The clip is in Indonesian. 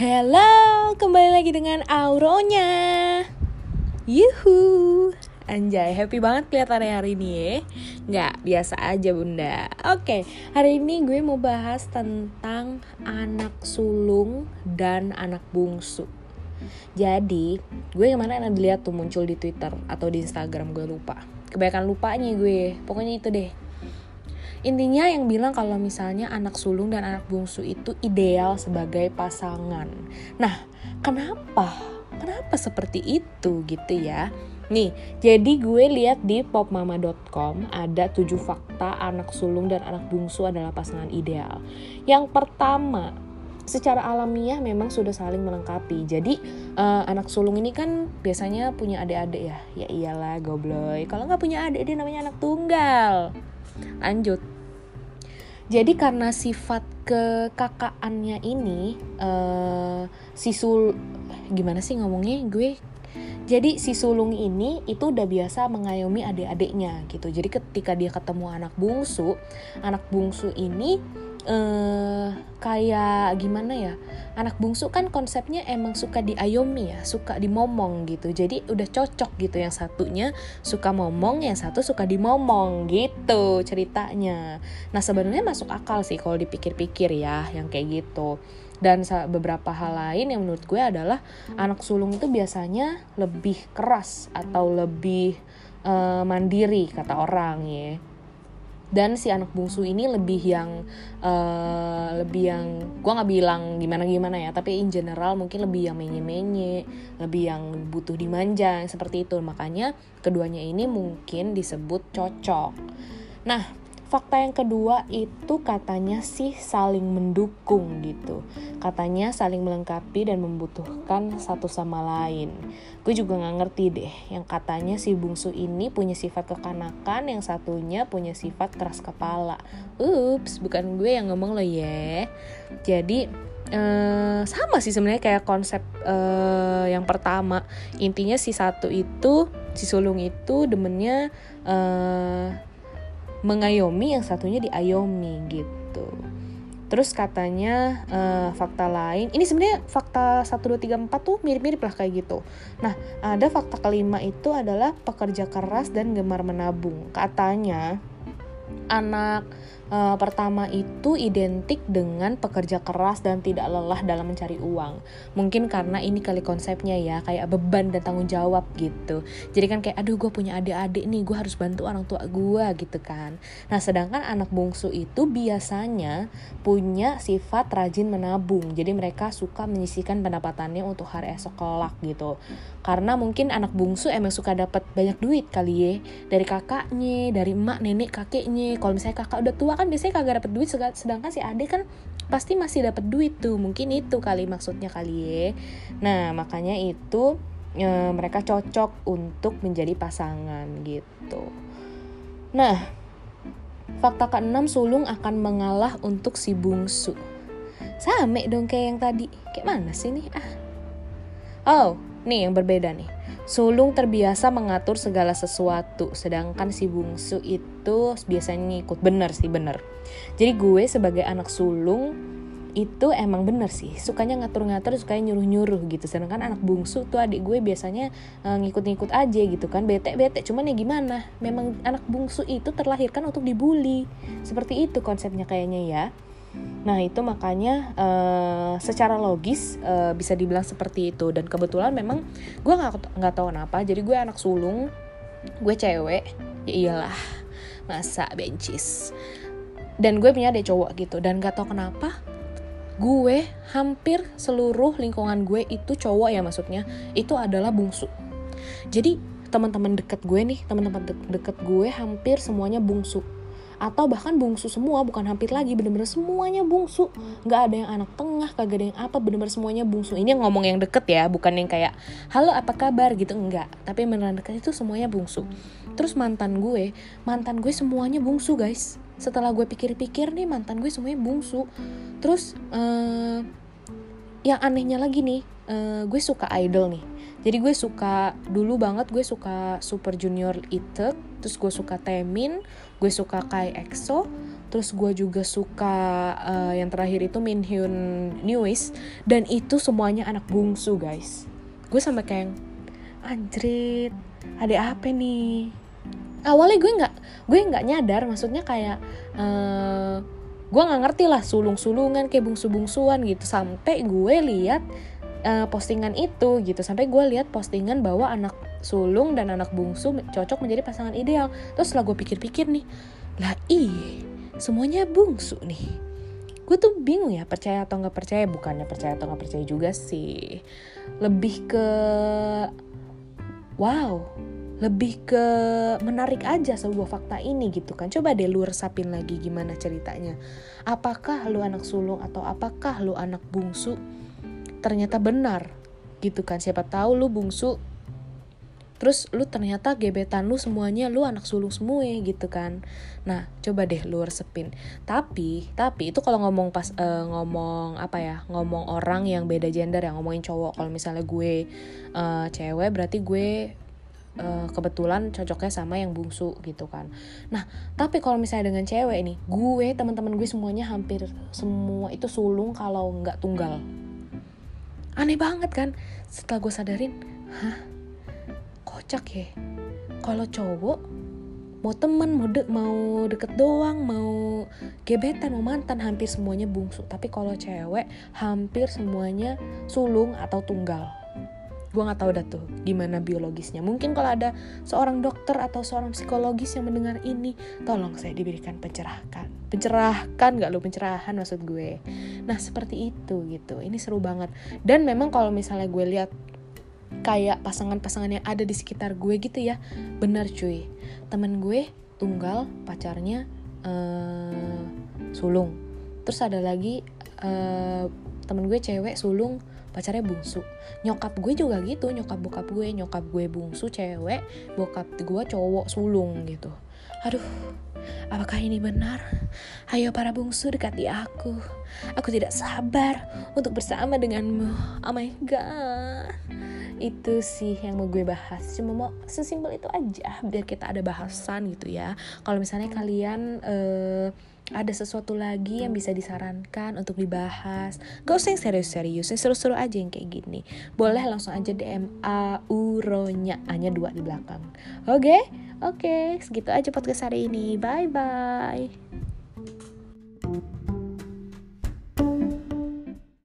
Hello, kembali lagi dengan Auronya. Yuhu. Anjay, happy banget kelihatannya hari ini ya. Nggak, biasa aja bunda. Oke, hari ini gue mau bahas tentang anak sulung dan anak bungsu. Jadi, gue kemarin ada lihat tuh muncul di Twitter atau di Instagram gue lupa. Kebanyakan lupanya gue. Pokoknya itu deh. Intinya yang bilang kalau misalnya anak sulung dan anak bungsu itu ideal sebagai pasangan. Nah, kenapa? Kenapa seperti itu gitu ya? Nih, jadi gue lihat di popmama.com ada 7 fakta anak sulung dan anak bungsu adalah pasangan ideal. Yang pertama, secara alamiah memang sudah saling melengkapi. Jadi uh, anak sulung ini kan biasanya punya adik-adik ya. Ya iyalah gobloy. Kalau nggak punya adik dia namanya anak tunggal. Lanjut. Jadi karena sifat kekakaannya ini uh, si sul gimana sih ngomongnya gue jadi si sulung ini itu udah biasa mengayomi adik-adiknya gitu. Jadi ketika dia ketemu anak bungsu, anak bungsu ini eh kayak gimana ya? Anak bungsu kan konsepnya emang suka diayomi ya suka dimomong gitu. Jadi udah cocok gitu yang satunya suka momong yang satu suka dimomong gitu ceritanya. Nah sebenarnya masuk akal sih kalau dipikir-pikir ya yang kayak gitu. Dan beberapa hal lain yang menurut gue adalah anak sulung itu biasanya lebih keras atau lebih uh, mandiri kata orang ya dan si anak bungsu ini lebih yang uh, lebih yang gue nggak bilang gimana gimana ya tapi in general mungkin lebih yang menye menye lebih yang butuh dimanja seperti itu. Makanya keduanya ini mungkin disebut cocok. Nah Fakta yang kedua itu katanya sih saling mendukung gitu. Katanya saling melengkapi dan membutuhkan satu sama lain. Gue juga gak ngerti deh yang katanya si bungsu ini punya sifat kekanakan, yang satunya punya sifat keras kepala. Ups, bukan gue yang ngomong loh ya. Jadi uh, sama sih sebenarnya kayak konsep uh, yang pertama. Intinya si satu itu, si sulung itu demennya uh, mengayomi yang satunya diayomi gitu. Terus katanya uh, fakta lain ini sebenarnya fakta 1 2 3 4 tuh mirip-mirip lah kayak gitu. Nah ada fakta kelima itu adalah pekerja keras dan gemar menabung katanya anak uh, pertama itu identik dengan pekerja keras dan tidak lelah dalam mencari uang. Mungkin karena ini kali konsepnya ya, kayak beban dan tanggung jawab gitu. Jadi kan kayak, aduh gue punya adik-adik nih, gue harus bantu orang tua gue gitu kan. Nah sedangkan anak bungsu itu biasanya punya sifat rajin menabung. Jadi mereka suka menyisihkan pendapatannya untuk hari esok kelak gitu. Karena mungkin anak bungsu emang suka dapat banyak duit kali ya dari kakaknya, dari emak, nenek, kakeknya. Kalau misalnya kakak udah tua kan biasanya kagak dapet duit sedangkan si adik kan pasti masih dapet duit tuh. Mungkin itu kali maksudnya kali ya nah makanya itu e, mereka cocok untuk menjadi pasangan gitu. Nah fakta keenam sulung akan mengalah untuk si bungsu. Same dong kayak yang tadi. Kayak mana sih nih? Ah. Oh nih yang berbeda nih. Sulung terbiasa mengatur segala sesuatu, sedangkan si bungsu itu biasanya ngikut. Bener sih, bener. Jadi gue sebagai anak sulung itu emang bener sih. Sukanya ngatur-ngatur sukanya nyuruh-nyuruh gitu. Sedangkan anak bungsu tuh adik gue biasanya uh, ngikut-ngikut aja gitu kan. Bete-bete cuman ya gimana? Memang anak bungsu itu terlahirkan untuk dibully. Seperti itu konsepnya kayaknya ya Nah itu makanya uh, secara logis uh, bisa dibilang seperti itu. Dan kebetulan memang gue nggak nggak tahu kenapa. Jadi gue anak sulung gue cewek ya iyalah masa bencis. Dan gue punya ada cowok gitu. Dan gak tau kenapa gue hampir seluruh lingkungan gue itu cowok ya maksudnya. Itu adalah bungsu. Jadi teman-teman deket gue nih teman-teman de deket gue hampir semuanya bungsu atau bahkan bungsu semua bukan hampir lagi bener-bener semuanya bungsu. Nggak ada yang anak tengah kagak ada yang apa bener-bener semuanya bungsu. Ini yang ngomong yang deket ya bukan yang kayak halo apa kabar? gitu enggak. Tapi beneran deket itu semuanya bungsu. Terus mantan gue mantan gue semuanya bungsu guys. Setelah gue pikir-pikir nih mantan gue semuanya bungsu. Terus uh, yang anehnya lagi nih uh, gue suka idol nih. Jadi gue suka dulu banget gue suka Super Junior Itek terus gue suka Temin gue suka Kai EXO terus gue juga suka uh, yang terakhir itu Min Hyun Newis dan itu semuanya anak bungsu guys. Gue sampai kayak anjrit ada apa nih? Awalnya gue nggak gue nggak nyadar maksudnya kayak uh, gue nggak ngerti lah sulung-sulungan kayak bungsu-bungsuan gitu. Sampai gue lihat uh, postingan itu gitu. Sampai gue lihat postingan bahwa anak sulung dan anak bungsu cocok menjadi pasangan ideal. Terus setelah gue pikir-pikir nih lah ih semuanya bungsu nih. Gue tuh bingung ya percaya atau nggak percaya. Bukannya percaya atau nggak percaya juga sih. Lebih ke wow lebih ke menarik aja sebuah fakta ini gitu kan. Coba deh lu resapin lagi gimana ceritanya. Apakah lu anak sulung atau apakah lu anak bungsu ternyata benar gitu kan. Siapa tahu lu bungsu terus lu ternyata gebetan lu semuanya lu anak sulung semua gitu kan. Nah coba deh lu resepin. Tapi tapi itu kalau ngomong pas uh, ngomong apa ya ngomong orang yang beda gender yang ngomongin cowok. Kalau misalnya gue uh, cewek berarti gue uh, kebetulan cocoknya sama yang bungsu gitu kan. Nah tapi kalau misalnya dengan cewek nih gue teman-teman gue semuanya hampir semua itu sulung kalau nggak tunggal aneh banget kan? Setelah gue sadarin hah? Kocak ya? Kalau cowok mau temen mau de mau deket doang mau gebetan mau mantan hampir semuanya bungsu. Tapi kalau cewek hampir semuanya sulung atau tunggal gue nggak tahu dah tuh gimana biologisnya. Mungkin kalau ada seorang dokter atau seorang psikologis yang mendengar ini tolong saya diberikan pencerahkan. Pencerahkan nggak lo pencerahan maksud gue. Nah seperti itu gitu. Ini seru banget. Dan memang kalau misalnya gue lihat kayak pasangan-pasangan yang ada di sekitar gue gitu ya benar cuy. Temen gue tunggal pacarnya uh, sulung. Terus ada lagi uh, temen gue cewek sulung pacarnya bungsu. Nyokap gue juga gitu nyokap bokap gue nyokap gue bungsu cewek bokap gue cowok sulung gitu. Aduh apakah ini benar? Ayo para bungsu dekati aku. Aku tidak sabar untuk bersama denganmu. Oh my god. Itu sih yang mau gue bahas. Cuma mau sesimpel itu aja biar kita ada bahasan gitu ya. Kalau misalnya kalian uh, ada sesuatu lagi yang bisa disarankan untuk dibahas. Gak usah yang serius-serius Yang seru-seru aja yang kayak gini. Boleh langsung aja DM A U nya A nya dua di belakang. Oke? Okay? Oke okay, segitu aja podcast hari ini. Bye bye